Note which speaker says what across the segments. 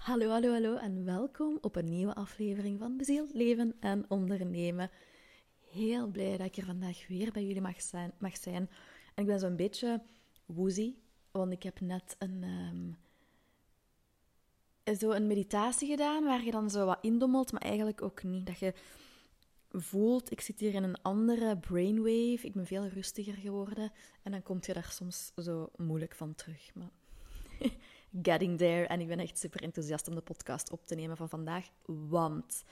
Speaker 1: Hallo, hallo, hallo en welkom op een nieuwe aflevering van Bezield Leven en Ondernemen. Heel blij dat ik er vandaag weer bij jullie mag zijn. Mag zijn. En ik ben zo'n beetje woozy, want ik heb net een, um, zo een meditatie gedaan waar je dan zo wat indommelt, maar eigenlijk ook niet. Dat je voelt, ik zit hier in een andere brainwave, ik ben veel rustiger geworden en dan komt je daar soms zo moeilijk van terug. Maar getting there. En ik ben echt super enthousiast om de podcast op te nemen van vandaag. Want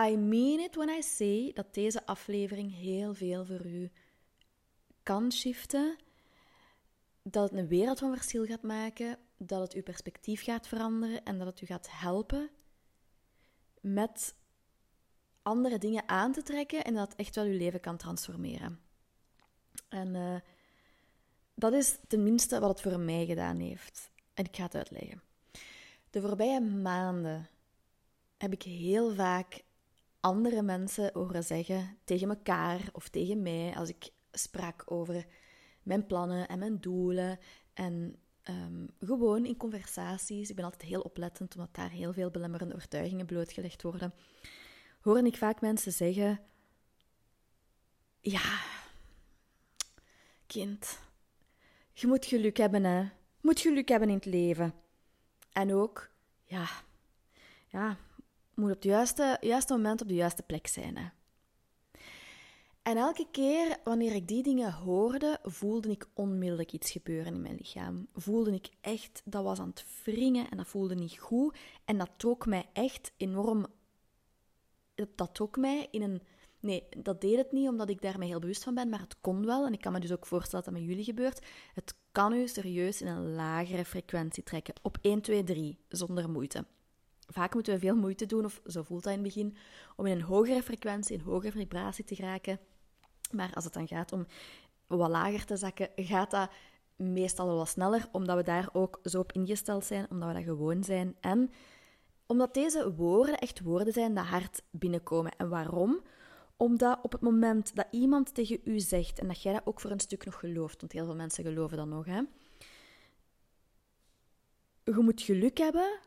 Speaker 1: I mean it when I say dat deze aflevering heel veel voor u kan shiften. Dat het een wereld van verschil gaat maken. Dat het uw perspectief gaat veranderen. En dat het u gaat helpen met andere dingen aan te trekken. En dat echt wel uw leven kan transformeren. En... Uh, dat is tenminste wat het voor mij gedaan heeft. En ik ga het uitleggen. De voorbije maanden heb ik heel vaak andere mensen horen zeggen tegen elkaar of tegen mij als ik sprak over mijn plannen en mijn doelen. En um, gewoon in conversaties, ik ben altijd heel oplettend omdat daar heel veel belemmerende overtuigingen blootgelegd worden, hoorde ik vaak mensen zeggen: Ja, kind, je moet geluk hebben, hè. Moet geluk hebben in het leven. En ook, ja, ja, moet op het juiste, juiste moment op de juiste plek zijn, hè. En elke keer wanneer ik die dingen hoorde, voelde ik onmiddellijk iets gebeuren in mijn lichaam. Voelde ik echt, dat was aan het wringen en dat voelde niet goed. En dat trok mij echt enorm, dat trok mij in een Nee, dat deed het niet omdat ik daar mij heel bewust van ben, maar het kon wel. En ik kan me dus ook voorstellen dat dat met jullie gebeurt. Het kan u serieus in een lagere frequentie trekken. Op 1, 2, 3, zonder moeite. Vaak moeten we veel moeite doen, of zo voelt dat in het begin, om in een hogere frequentie, een hogere vibratie te geraken. Maar als het dan gaat om wat lager te zakken, gaat dat meestal wel wat sneller, omdat we daar ook zo op ingesteld zijn, omdat we dat gewoon zijn. En omdat deze woorden echt woorden zijn die hard binnenkomen. En waarom? Omdat op het moment dat iemand tegen u zegt, en dat jij dat ook voor een stuk nog gelooft, want heel veel mensen geloven dat nog, hè. Je moet geluk hebben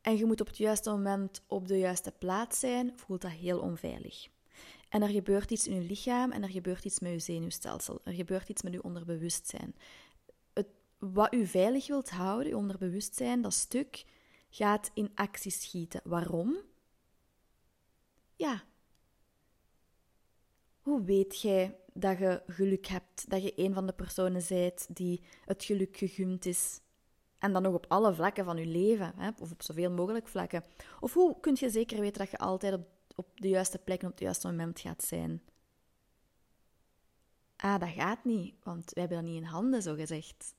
Speaker 1: en je moet op het juiste moment op de juiste plaats zijn, voelt dat heel onveilig. En er gebeurt iets in je lichaam en er gebeurt iets met je zenuwstelsel. Er gebeurt iets met je onderbewustzijn. Het, wat u veilig wilt houden, je onderbewustzijn, dat stuk, gaat in actie schieten. Waarom? Ja, hoe weet jij dat je geluk hebt, dat je een van de personen bent die het geluk gegund is? En dan nog op alle vlakken van je leven, hè? of op zoveel mogelijk vlakken. Of hoe kun je zeker weten dat je altijd op, op de juiste plek en op het juiste moment gaat zijn? Ah, dat gaat niet, want wij hebben dat niet in handen, zo gezegd.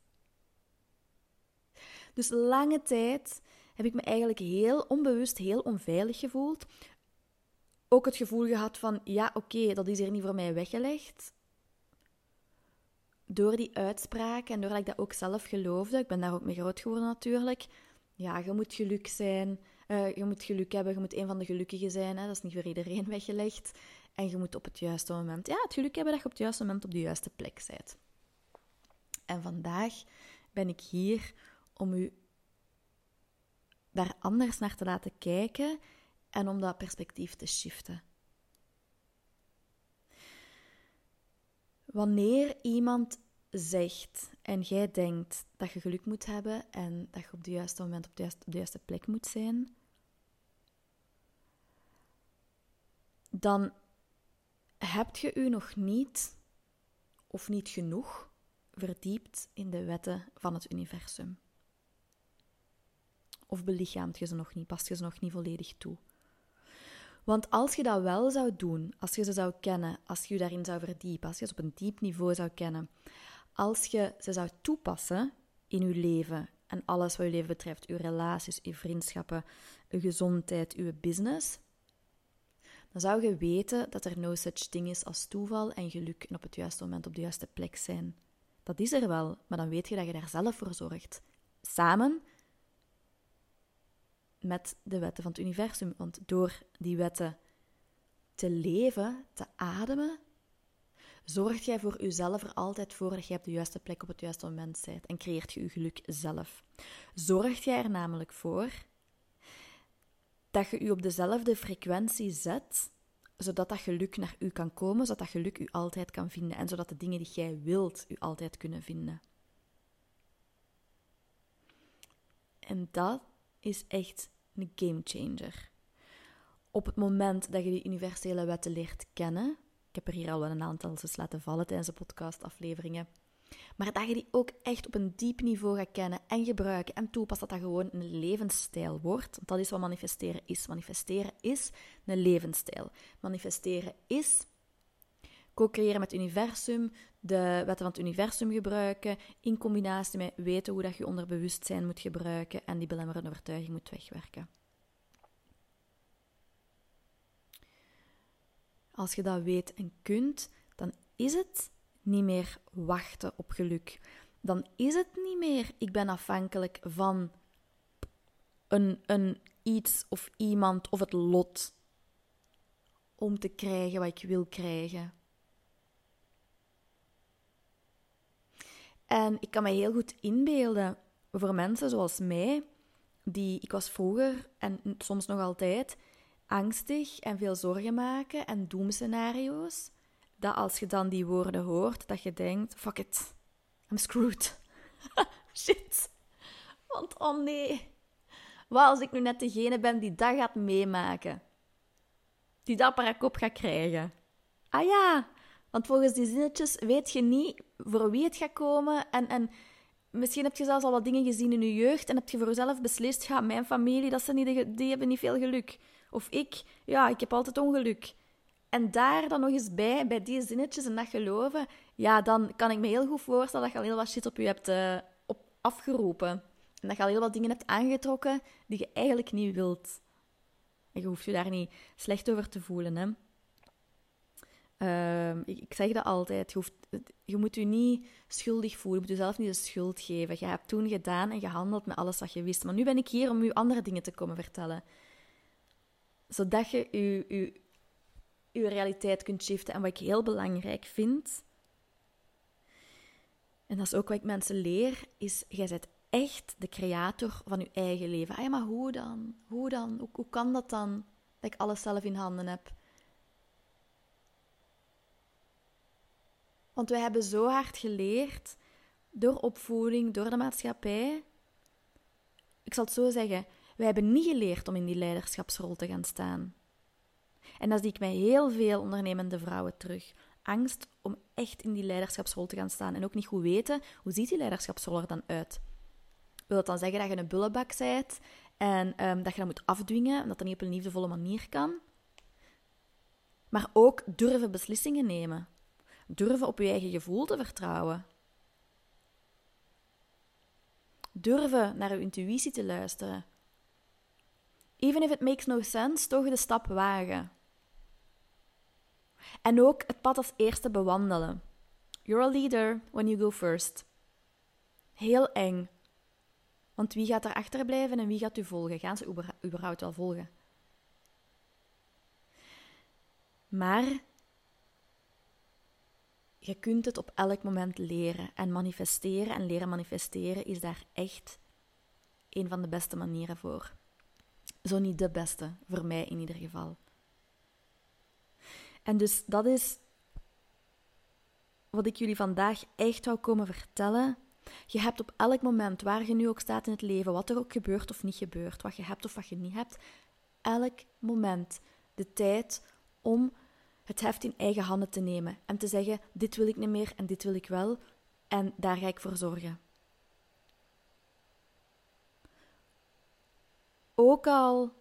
Speaker 1: Dus lange tijd heb ik me eigenlijk heel onbewust, heel onveilig gevoeld ook het gevoel gehad van, ja, oké, dat is hier niet voor mij weggelegd. Door die uitspraak en doordat ik dat ook zelf geloofde, ik ben daar ook mee groot geworden natuurlijk. Ja, je moet geluk zijn, uh, je moet geluk hebben, je moet een van de gelukkigen zijn. Hè? Dat is niet voor iedereen weggelegd. En je moet op het juiste moment, ja, het geluk hebben dat je op het juiste moment op de juiste plek bent. En vandaag ben ik hier om u daar anders naar te laten kijken en om dat perspectief te shiften. Wanneer iemand zegt en jij denkt dat je geluk moet hebben en dat je op het juiste moment op de juiste, op de juiste plek moet zijn, dan heb je u nog niet of niet genoeg verdiept in de wetten van het universum. Of belichaamt je ze nog niet, past je ze nog niet volledig toe. Want als je dat wel zou doen, als je ze zou kennen, als je je daarin zou verdiepen, als je ze op een diep niveau zou kennen, als je ze zou toepassen in je leven en alles wat je leven betreft, je relaties, je vriendschappen, je gezondheid, je business, dan zou je weten dat er no such thing is als toeval en geluk en op het juiste moment op de juiste plek zijn. Dat is er wel, maar dan weet je dat je daar zelf voor zorgt. Samen met de wetten van het universum. Want door die wetten te leven, te ademen, zorg jij voor jezelf er altijd voor dat je op de juiste plek op het juiste moment bent en creëert je je geluk zelf. zorgt jij er namelijk voor dat je je op dezelfde frequentie zet, zodat dat geluk naar u kan komen, zodat dat geluk u altijd kan vinden en zodat de dingen die jij wilt u altijd kunnen vinden. En dat is echt een game changer. Op het moment dat je die universele wetten leert kennen, ik heb er hier al wel een aantal eens laten vallen tijdens de podcastafleveringen, maar dat je die ook echt op een diep niveau gaat kennen en gebruiken en toepassen, dat dat gewoon een levensstijl wordt. Want dat is wat manifesteren is. Manifesteren is een levensstijl. Manifesteren is co-creëren met het universum, de wetten van het universum gebruiken, in combinatie met weten hoe dat je onderbewustzijn moet gebruiken en die belemmerende overtuiging moet wegwerken. Als je dat weet en kunt, dan is het niet meer wachten op geluk. Dan is het niet meer ik ben afhankelijk van een, een iets of iemand of het lot om te krijgen wat ik wil krijgen. En ik kan me heel goed inbeelden voor mensen zoals mij, die ik was vroeger en soms nog altijd angstig en veel zorgen maken en doemscenario's dat als je dan die woorden hoort, dat je denkt: fuck it, I'm screwed. Shit. Want oh nee. Wat als ik nu net degene ben die dat gaat meemaken? Die dat parakop gaat krijgen? Ah ja, want volgens die zinnetjes weet je niet voor wie het gaat komen. En, en misschien heb je zelfs al wat dingen gezien in je jeugd en heb je voor jezelf beslist: ja, mijn familie, dat zijn niet die hebben niet veel geluk. Of ik, ja, ik heb altijd ongeluk. En daar dan nog eens bij, bij die zinnetjes en dat geloven, ja, dan kan ik me heel goed voorstellen dat je al heel wat shit op je hebt uh, op afgeroepen. En dat je al heel wat dingen hebt aangetrokken die je eigenlijk niet wilt. En je hoeft je daar niet slecht over te voelen, hè. Uh, ik, zeg dat altijd. Je, hoeft, je moet je niet schuldig voelen. Je moet jezelf niet de schuld geven. Je hebt toen gedaan en gehandeld met alles wat je wist. Maar nu ben ik hier om je andere dingen te komen vertellen. Zodat je je, je je realiteit kunt shiften. En wat ik heel belangrijk vind, en dat is ook wat ik mensen leer, is jij bent echt de creator van je eigen leven. Ah ja, maar hoe dan? Hoe dan? Hoe kan dat dan, dat ik alles zelf in handen heb? Want wij hebben zo hard geleerd, door opvoeding, door de maatschappij. Ik zal het zo zeggen, wij hebben niet geleerd om in die leiderschapsrol te gaan staan. En dat zie ik bij heel veel ondernemende vrouwen terug. Angst om echt in die leiderschapsrol te gaan staan en ook niet goed weten hoe ziet die leiderschapsrol er dan uit. Wil dat dan zeggen dat je een bullebak bent en ehm, dat je dat moet afdwingen en dat dat niet op een liefdevolle manier kan? Maar ook durven beslissingen nemen. Durven op je eigen gevoel te vertrouwen. Durven naar je intuïtie te luisteren. Even if it makes no sense, toch de stap wagen. En ook het pad als eerste bewandelen. You're a leader when you go first. Heel eng. Want wie gaat er achterblijven en wie gaat u volgen? Gaan ze überhaupt wel volgen? Maar je kunt het op elk moment leren en manifesteren. En leren manifesteren is daar echt een van de beste manieren voor. Zo niet de beste, voor mij in ieder geval. En dus dat is wat ik jullie vandaag echt wou komen vertellen. Je hebt op elk moment, waar je nu ook staat in het leven, wat er ook gebeurt of niet gebeurt, wat je hebt of wat je niet hebt, elk moment de tijd om het heft in eigen handen te nemen en te zeggen: dit wil ik niet meer en dit wil ik wel, en daar ga ik voor zorgen. Ook al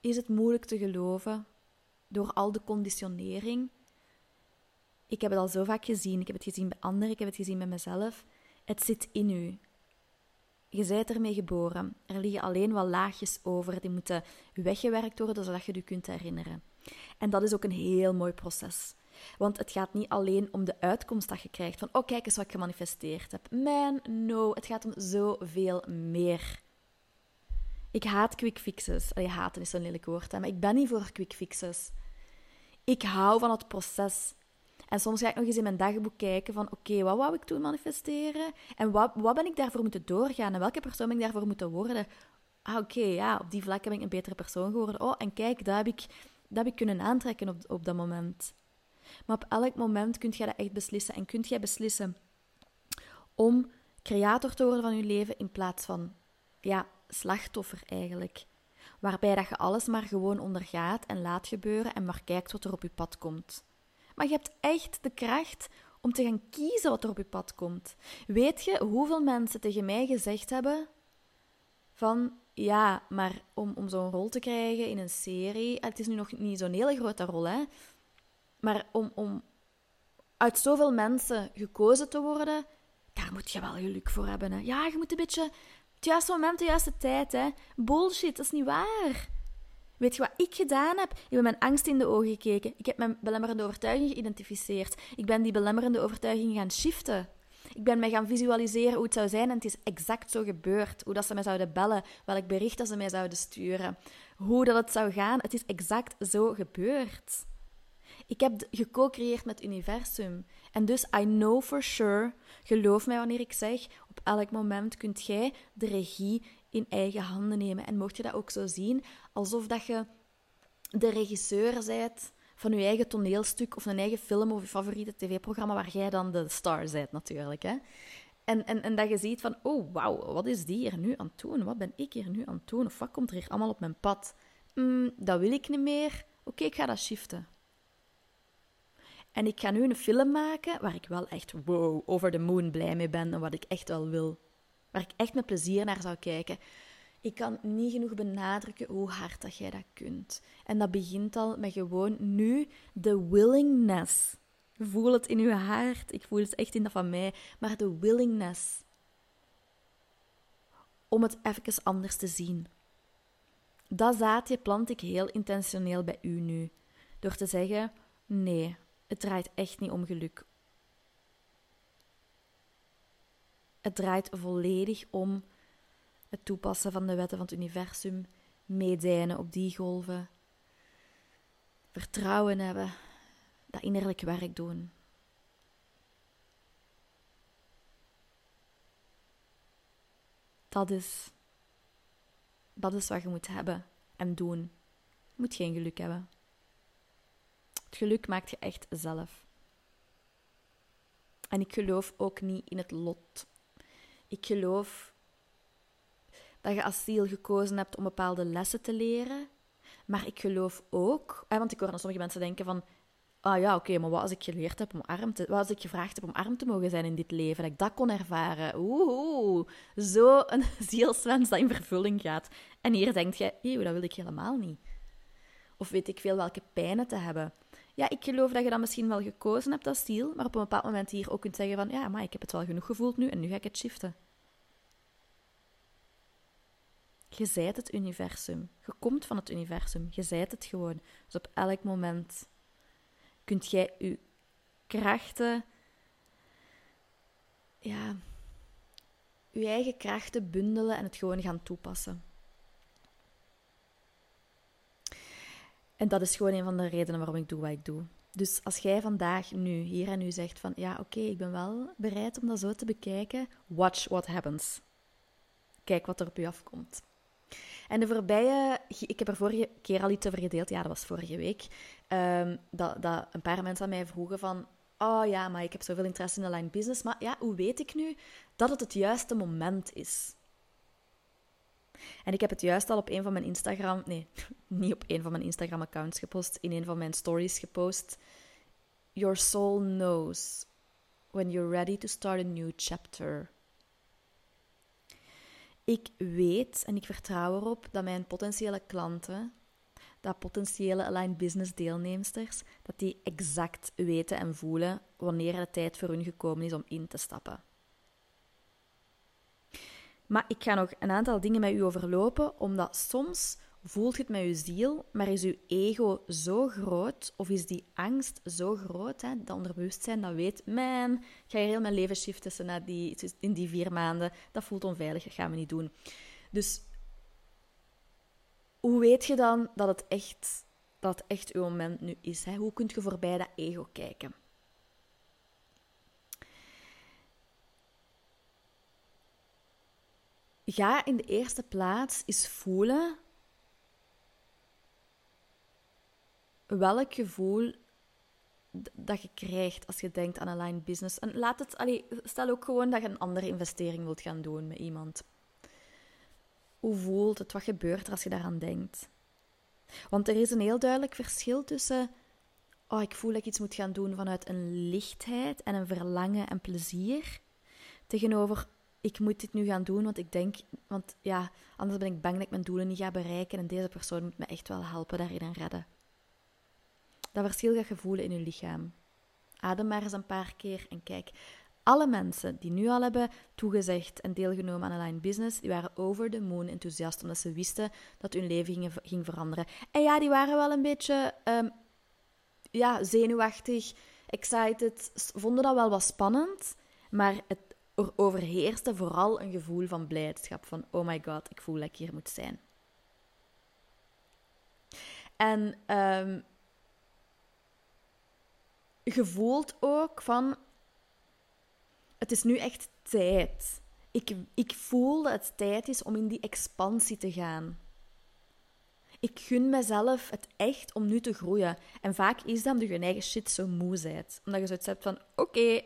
Speaker 1: is het moeilijk te geloven door al de conditionering. Ik heb het al zo vaak gezien. Ik heb het gezien bij anderen, ik heb het gezien bij mezelf. Het zit in u. Je bent ermee geboren. Er liggen alleen wat laagjes over. Die moeten weggewerkt worden zodat je je kunt herinneren. En dat is ook een heel mooi proces. Want het gaat niet alleen om de uitkomst dat je krijgt. Van, oh, kijk eens wat ik gemanifesteerd heb. Man, no. Het gaat om zoveel meer. Ik haat quick fixes. Allee, haten is zo'n lelijk woord, hè, maar ik ben niet voor quick fixes. Ik hou van het proces. En soms ga ik nog eens in mijn dagboek kijken van oké, wat wou ik toen manifesteren? En wat, wat ben ik daarvoor moeten doorgaan? En welke persoon ben ik daarvoor moeten worden? Ah, oké, ja, op die vlak ben ik een betere persoon geworden. Oh, en kijk, dat heb ik, dat heb ik kunnen aantrekken op, op dat moment. Maar op elk moment kun je dat echt beslissen. En kunt jij beslissen om creator te worden van je leven in plaats van ja, slachtoffer eigenlijk. Waarbij dat je alles maar gewoon ondergaat en laat gebeuren en maar kijkt wat er op je pad komt. Maar je hebt echt de kracht om te gaan kiezen wat er op je pad komt. Weet je hoeveel mensen tegen mij gezegd hebben van ja, maar om, om zo'n rol te krijgen in een serie, het is nu nog niet zo'n hele grote rol, hè, maar om, om uit zoveel mensen gekozen te worden, daar moet je wel geluk voor hebben. Hè. Ja, je moet een beetje het juiste moment, de juiste tijd. Hè. Bullshit, dat is niet waar. Weet je wat ik gedaan heb? Ik heb mijn angst in de ogen gekeken. Ik heb mijn belemmerende overtuiging geïdentificeerd. Ik ben die belemmerende overtuiging gaan shiften. Ik ben mij gaan visualiseren hoe het zou zijn en het is exact zo gebeurd. Hoe dat ze mij zouden bellen, welk bericht dat ze mij zouden sturen, hoe dat het zou gaan. Het is exact zo gebeurd. Ik heb geco-creëerd met het universum. En dus I know for sure, geloof mij wanneer ik zeg, op elk moment kunt jij de regie in eigen handen nemen. En mocht je dat ook zo zien, alsof dat je de regisseur bent van je eigen toneelstuk of een eigen film of je favoriete tv-programma waar jij dan de star bent natuurlijk. Hè? En, en, en dat je ziet van, oh wauw, wat is die hier nu aan het doen? Wat ben ik hier nu aan het doen? Of wat komt er hier allemaal op mijn pad? Mm, dat wil ik niet meer. Oké, ik ga dat shiften. En ik ga nu een film maken waar ik wel echt wow, over de moon blij mee ben en wat ik echt wel wil. Waar ik echt met plezier naar zou kijken. Ik kan niet genoeg benadrukken hoe hard dat jij dat kunt. En dat begint al met gewoon nu de willingness. Voel het in je hart. Ik voel het echt in dat van mij. Maar de willingness. Om het even anders te zien. Dat zaadje plant ik heel intentioneel bij u nu. Door te zeggen: nee, het draait echt niet om geluk. Het draait volledig om het toepassen van de wetten van het universum, meedijnen op die golven, vertrouwen hebben, dat innerlijk werk doen. Dat is, dat is wat je moet hebben en doen. Je moet geen geluk hebben. Het geluk maakt je echt zelf. En ik geloof ook niet in het lot. Ik geloof dat je asiel gekozen hebt om bepaalde lessen te leren. Maar ik geloof ook, want ik hoor dan sommige mensen denken van, ah ja, oké, maar wat als ik geleerd heb om arm te, wat als ik gevraagd heb om arm te mogen zijn in dit leven, dat ik dat kon ervaren. Oeh, zo een zielswens dat in vervulling gaat. En hier denk je, eeuw, dat wil ik helemaal niet. Of weet ik veel welke pijnen te hebben. Ja, ik geloof dat je dat misschien wel gekozen hebt als ziel, maar op een bepaald moment hier ook kunt zeggen van, ja, maar ik heb het wel genoeg gevoeld nu en nu ga ik het shiften. Je zijt het universum. Je komt van het universum. Je zijt het gewoon. Dus op elk moment kunt jij je krachten, ja, je eigen krachten bundelen en het gewoon gaan toepassen. En dat is gewoon een van de redenen waarom ik doe wat ik doe. Dus als jij vandaag nu hier en nu zegt van ja, oké, ik ben wel bereid om dat zo te bekijken, watch what happens. Kijk wat er op je afkomt. En de voorbije, ik heb er vorige keer al iets over gedeeld, ja, dat was vorige week, um, dat, dat een paar mensen aan mij vroegen van, oh ja, maar ik heb zoveel interesse in online business, maar ja, hoe weet ik nu dat het het juiste moment is? En ik heb het juist al op een van mijn Instagram, nee, niet op een van mijn Instagram-accounts gepost, in een van mijn stories gepost. Your soul knows when you're ready to start a new chapter. Ik weet en ik vertrouw erop dat mijn potentiële klanten, dat potentiële aligned business deelnemsters, dat die exact weten en voelen wanneer de tijd voor hun gekomen is om in te stappen. Maar ik ga nog een aantal dingen met u overlopen, omdat soms voelt je het met je ziel, maar is uw ego zo groot, of is die angst zo groot, hè, dat onderbewustzijn dat weet, man, ik ga hier heel mijn leven shiften na die, in die vier maanden, dat voelt onveilig, dat gaan we niet doen. Dus hoe weet je dan dat het echt, dat echt uw moment nu is? Hè? Hoe kun je voorbij dat ego kijken? Ga in de eerste plaats eens voelen welk gevoel dat je krijgt als je denkt aan aligned business. En laat het, allee, stel ook gewoon dat je een andere investering wilt gaan doen met iemand. Hoe voelt het? Wat gebeurt er als je daaraan denkt? Want er is een heel duidelijk verschil tussen. Oh, ik voel dat ik iets moet gaan doen vanuit een lichtheid en een verlangen en plezier. Tegenover, ik moet dit nu gaan doen, want ik denk, want ja, anders ben ik bang dat ik mijn doelen niet ga bereiken en deze persoon moet me echt wel helpen daarin en redden. Dat verschil gaat je voelen in je lichaam. Adem maar eens een paar keer en kijk. Alle mensen die nu al hebben toegezegd en deelgenomen aan Align Business, die waren over the moon enthousiast, omdat ze wisten dat hun leven ging, veranderen. En ja, die waren wel een beetje um, ja, zenuwachtig, excited, vonden dat wel wat spannend, maar het overheerste vooral een gevoel van blijdschap, van oh my god, ik voel dat ik hier moet zijn. En um, je voelt ook van, het is nu echt tijd. Ik, ik voel dat het tijd is om in die expansie te gaan. Ik gun mezelf het echt om nu te groeien. En vaak is dat omdat je eigen shit zo moe bent. Omdat je zoiets hebt van, oké,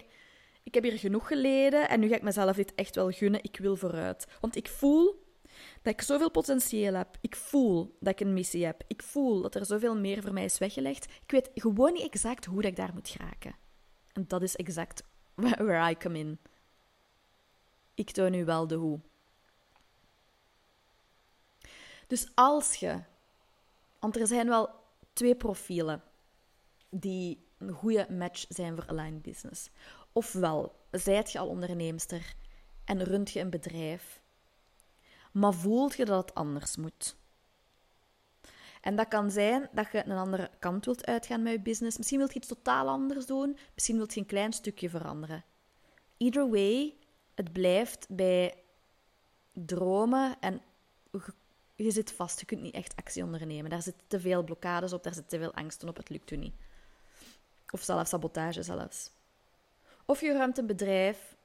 Speaker 1: ik heb hier genoeg geleden en nu ga ik mezelf dit echt wel gunnen. Ik wil vooruit. Want ik voel dat ik zoveel potentieel heb. Ik voel dat ik een missie heb. Ik voel dat er zoveel meer voor mij is weggelegd. Ik weet gewoon niet exact hoe dat ik daar moet geraken. En dat is exact where I come in. Ik toon nu wel de hoe. Dus als je, want er zijn wel twee profielen die een goede match zijn voor aligned business. Ofwel, zijt je al onderneemster en runt je een bedrijf maar voelt je dat het anders moet. En dat kan zijn dat je een andere kant wilt uitgaan met je business. Misschien wilt je iets totaal anders doen. Misschien wilt je een klein stukje veranderen. Either way, het blijft bij dromen en je zit vast. Je kunt niet echt actie ondernemen. Daar zitten te veel blokkades op, daar zit te veel angsten op. Het lukt je niet. Of zelfs sabotage zelfs. Of je ruimt een bedrijf,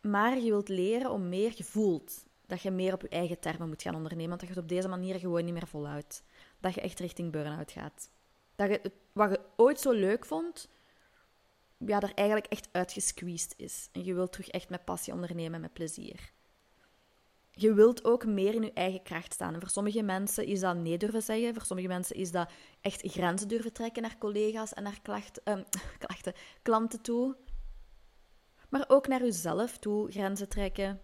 Speaker 1: maar je wilt leren om meer gevoeld dat je meer op je eigen termen moet gaan ondernemen, want dat je het op deze manier gewoon niet meer volhoudt. Dat je echt richting burn-out gaat. Dat je wat je ooit zo leuk vond, ja, er eigenlijk echt uitgesqueezed is. En je wilt terug echt met passie ondernemen, met plezier. Je wilt ook meer in je eigen kracht staan. En voor sommige mensen is dat nee durven zeggen. Voor sommige mensen is dat echt grenzen durven trekken naar collega's en naar klachten, uh, klachten, klanten toe. Maar ook naar jezelf toe grenzen trekken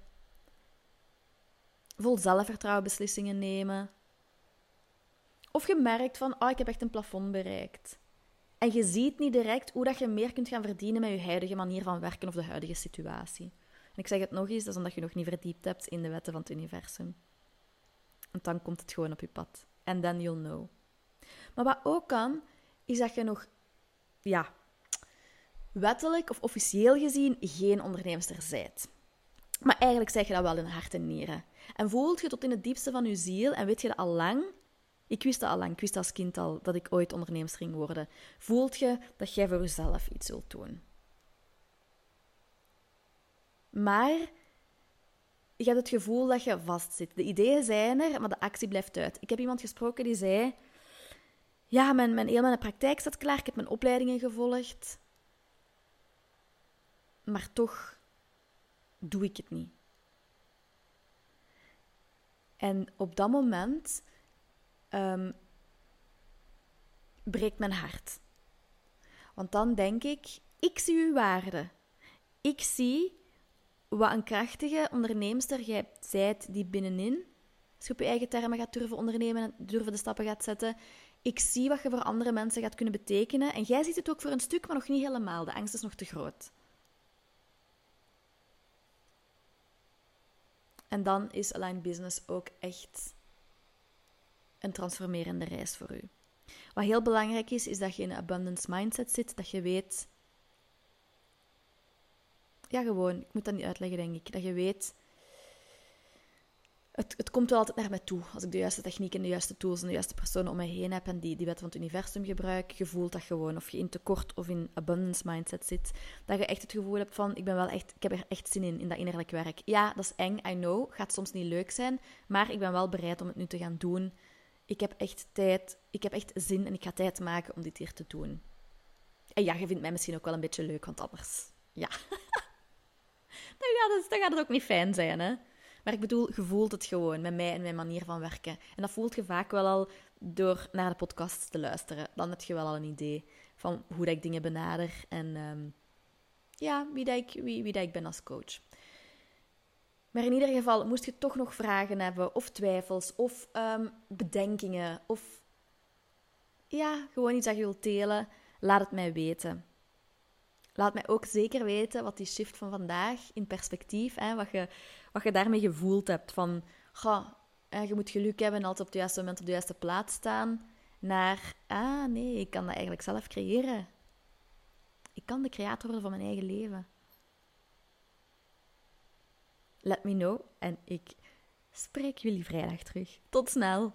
Speaker 1: vol zelfvertrouwen beslissingen nemen. Of je merkt van, oh, ik heb echt een plafond bereikt. En je ziet niet direct hoe dat je meer kunt gaan verdienen met je huidige manier van werken of de huidige situatie. Ik zeg het nog eens, dat is omdat je nog niet verdiept hebt in de wetten van het universum. En dan komt het gewoon op je pad. En then you'll know. Maar wat ook kan, is dat je nog, ja, wettelijk of officieel gezien geen onderneemster zijt. Maar eigenlijk zeg je dat wel in hart en nieren. En voelt je tot in het diepste van je ziel en weet je dat al lang? Ik wist dat al lang, ik wist als kind al dat ik ooit ondernemer ging worden. Voelt je dat jij voor jezelf iets wilt doen? Maar je hebt het gevoel dat je vastzit. De ideeën zijn er, maar de actie blijft uit. Ik heb iemand gesproken die zei: Ja, mijn, mijn, mijn praktijk staat klaar, ik heb mijn opleidingen gevolgd. Maar toch doe ik het niet. En op dat moment um, breekt mijn hart. Want dan denk ik, ik zie uw waarde. Ik zie wat een krachtige onderneemster jij zijt die binnenin, als je op je eigen termen gaat durven ondernemen en durven de stappen gaat zetten, ik zie wat je voor andere mensen gaat kunnen betekenen. En jij ziet het ook voor een stuk, maar nog niet helemaal. De angst is nog te groot. En dan is Align Business ook echt een transformerende reis voor u. Wat heel belangrijk is, is dat je in een abundance mindset zit, dat je weet. Ja, gewoon, ik moet dat niet uitleggen, denk ik. Dat je weet. het, het komt wel altijd naar mij toe. Als ik de juiste techniek en de juiste tools en de juiste personen om mij heen heb en die, die wet van het universum gebruik, je voelt dat gewoon. Of je in tekort of in abundance mindset zit. Dat je echt het gevoel hebt van, ik ben wel echt, ik heb er echt zin in, in dat innerlijk werk. Ja, dat is eng, I know. Gaat soms niet leuk zijn. Maar ik ben wel bereid om het nu te gaan doen. Ik heb echt tijd, ik heb echt zin en ik ga tijd maken om dit hier te doen. En ja, je vindt mij misschien ook wel een beetje leuk, want anders, ja. dan, gaat het, dan gaat het ook niet fijn zijn, hè. Maar ik bedoel, je voelt het gewoon met mij en mijn manier van werken. En dat voelt je vaak wel al door naar de podcast te luisteren. Dan heb je wel al een idee van hoe ik dingen benader en ehm, ja, wie, dat ik, wie, wie ik ben als coach. Maar in ieder geval, moest je toch nog vragen hebben, of twijfels, of um, bedenkingen, of ja, gewoon iets dat je wilt delen, laat het mij weten. Laat mij ook zeker weten wat die shift van vandaag in perspectief, hè, wat, je, wat je daarmee gevoeld hebt. Van, goh, je moet geluk hebben en altijd op het juiste moment op de juiste plaats staan. Naar, ah nee, ik kan dat eigenlijk zelf creëren. Ik kan de creator worden van mijn eigen leven. Let me know en ik spreek jullie vrijdag terug. Tot snel!